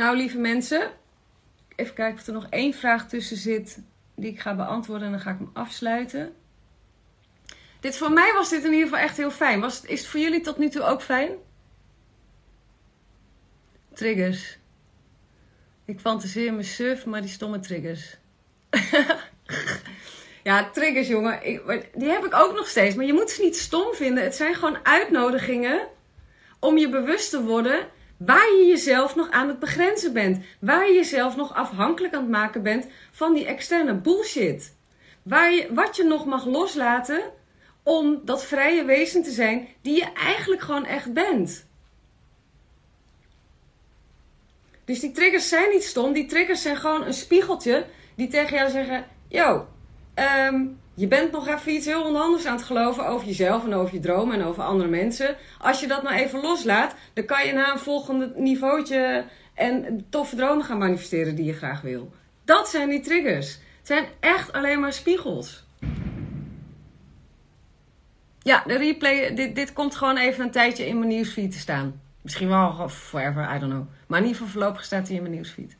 Nou, lieve mensen, even kijken of er nog één vraag tussen zit die ik ga beantwoorden en dan ga ik hem afsluiten. Dit, voor mij was dit in ieder geval echt heel fijn. Was, is het voor jullie tot nu toe ook fijn? Triggers. Ik fantaseer me surf, maar die stomme triggers. ja, triggers, jongen. die heb ik ook nog steeds. Maar je moet ze niet stom vinden. Het zijn gewoon uitnodigingen om je bewust te worden Waar je jezelf nog aan het begrenzen bent. Waar je jezelf nog afhankelijk aan het maken bent van die externe bullshit. Waar je, wat je nog mag loslaten om dat vrije wezen te zijn die je eigenlijk gewoon echt bent. Dus die triggers zijn niet stom. Die triggers zijn gewoon een spiegeltje die tegen jou zeggen: Yo, um, je bent nog even iets heel anders aan het geloven over jezelf en over je dromen en over andere mensen. Als je dat nou even loslaat, dan kan je naar een volgende niveautje en toffe dromen gaan manifesteren die je graag wil. Dat zijn die triggers. Het zijn echt alleen maar spiegels. Ja, de replay, dit, dit komt gewoon even een tijdje in mijn nieuwsfeed te staan. Misschien wel forever, I don't know. Maar in ieder geval voorlopig staat hij in mijn nieuwsfeed.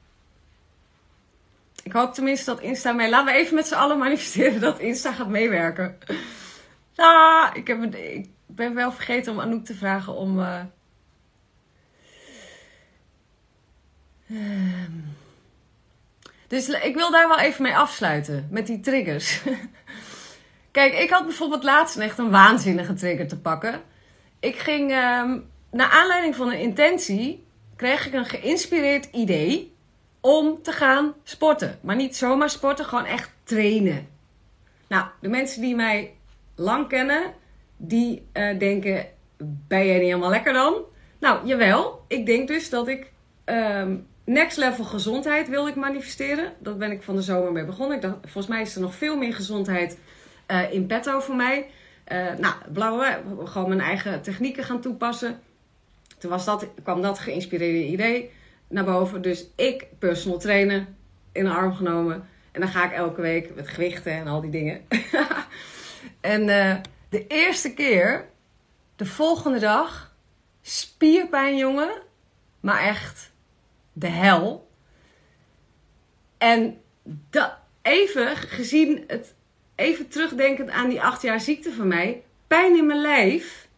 Ik hoop tenminste dat Insta mee... Laten we even met z'n allen manifesteren dat Insta gaat meewerken. Ah, ik, heb, ik ben wel vergeten om Anouk te vragen om... Uh... Dus ik wil daar wel even mee afsluiten. Met die triggers. Kijk, ik had bijvoorbeeld laatst echt een waanzinnige trigger te pakken. Ik ging, um, naar aanleiding van een intentie, kreeg ik een geïnspireerd idee om te gaan sporten. Maar niet zomaar sporten, gewoon echt trainen. Nou, de mensen die mij lang kennen, die uh, denken: ben jij niet helemaal lekker dan? Nou, jawel. Ik denk dus dat ik um, next level gezondheid wil ik manifesteren. Dat ben ik van de zomer mee begonnen. Ik dacht, volgens mij is er nog veel meer gezondheid uh, in petto voor mij. Uh, nou, bla, bla, gewoon mijn eigen technieken gaan toepassen. Toen was dat, kwam dat geïnspireerde idee naar boven. Dus ik personal trainen in de arm genomen. En dan ga ik elke week met gewichten en al die dingen. en uh, de eerste keer, de volgende dag, spierpijn, jongen. Maar echt de hel. En dat, even gezien het even terugdenkend aan die acht jaar ziekte van mij. Pijn in mijn lijf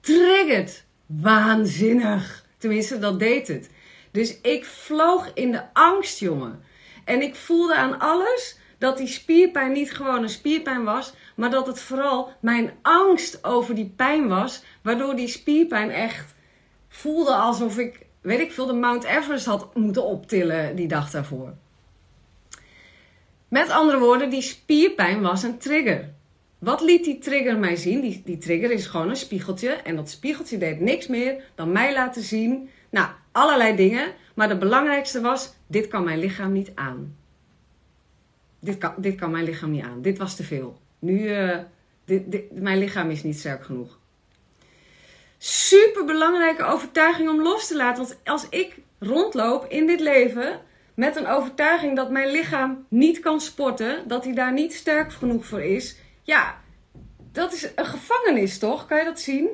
triggert waanzinnig. Tenminste, dat deed het. Dus ik vloog in de angst, jongen. En ik voelde aan alles dat die spierpijn niet gewoon een spierpijn was, maar dat het vooral mijn angst over die pijn was, waardoor die spierpijn echt voelde alsof ik, weet ik veel, de Mount Everest had moeten optillen die dag daarvoor. Met andere woorden, die spierpijn was een trigger. Wat liet die trigger mij zien? Die, die trigger is gewoon een spiegeltje. En dat spiegeltje deed niks meer dan mij laten zien. Nou, allerlei dingen. Maar de belangrijkste was: dit kan mijn lichaam niet aan. Dit kan, dit kan mijn lichaam niet aan. Dit was te veel. Nu, dit, dit, mijn lichaam is niet sterk genoeg. Super belangrijke overtuiging om los te laten. Want als ik rondloop in dit leven met een overtuiging dat mijn lichaam niet kan sporten, dat hij daar niet sterk genoeg voor is. Ja, dat is een gevangenis toch? Kan je dat zien?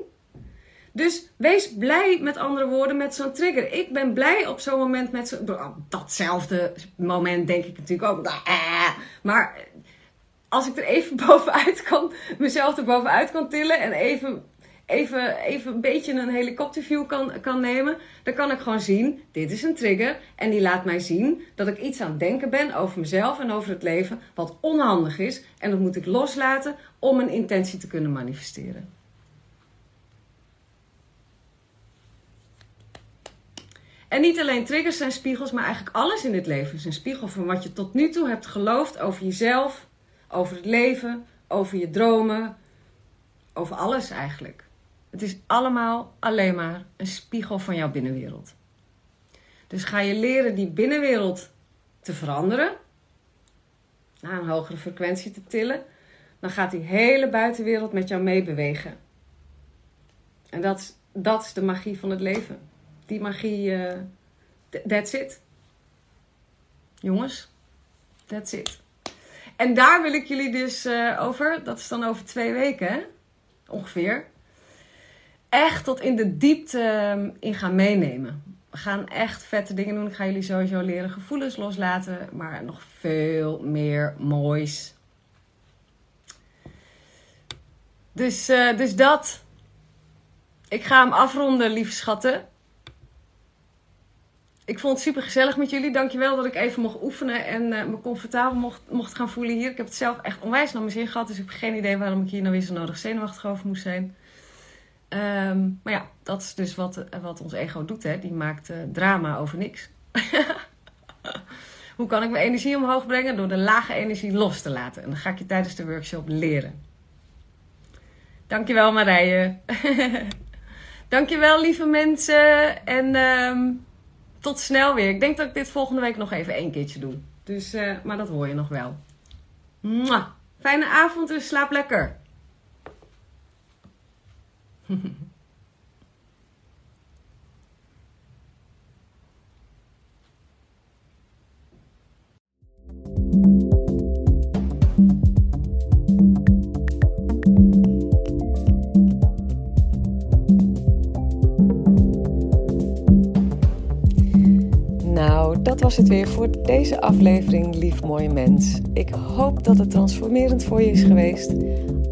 Dus wees blij, met andere woorden, met zo'n trigger. Ik ben blij op zo'n moment met zo'n. Datzelfde moment denk ik natuurlijk ook. Ah, maar als ik er even bovenuit kan, mezelf er bovenuit kan tillen en even even, even een beetje een helikopterview kan, kan nemen, dan kan ik gewoon zien: dit is een trigger. En die laat mij zien dat ik iets aan het denken ben over mezelf en over het leven, wat onhandig is. En dat moet ik loslaten om een intentie te kunnen manifesteren. En niet alleen triggers zijn spiegels, maar eigenlijk alles in dit leven is een spiegel van wat je tot nu toe hebt geloofd over jezelf, over het leven, over je dromen, over alles eigenlijk. Het is allemaal alleen maar een spiegel van jouw binnenwereld. Dus ga je leren die binnenwereld te veranderen, naar een hogere frequentie te tillen, dan gaat die hele buitenwereld met jou meebewegen. En dat, dat is de magie van het leven. Die magie, uh, that's it. Jongens, that's it. En daar wil ik jullie dus uh, over, dat is dan over twee weken ongeveer, echt tot in de diepte ehm, in gaan meenemen. We gaan echt vette dingen doen. Ik ga jullie sowieso leren gevoelens loslaten, maar nog veel meer moois. Dus, uh, dus dat. Ik ga hem afronden, lieve schatten. Ik vond het super gezellig met jullie. Dankjewel dat ik even mocht oefenen en uh, me comfortabel mocht, mocht gaan voelen hier. Ik heb het zelf echt onwijs naar mijn zin gehad. Dus ik heb geen idee waarom ik hier nou weer zo nodig zenuwachtig over moest zijn. Um, maar ja, dat is dus wat, wat ons ego doet. Hè? Die maakt uh, drama over niks. Hoe kan ik mijn energie omhoog brengen? Door de lage energie los te laten. En dat ga ik je tijdens de workshop leren. Dankjewel Marije. Dankjewel lieve mensen. En um, tot snel weer. Ik denk dat ik dit volgende week nog even één keertje doe. Dus, uh, maar dat hoor je nog wel. Fijne avond en slaap lekker. Nou, dat was het weer voor deze aflevering, lief mooie mens. Ik hoop dat het transformerend voor je is geweest.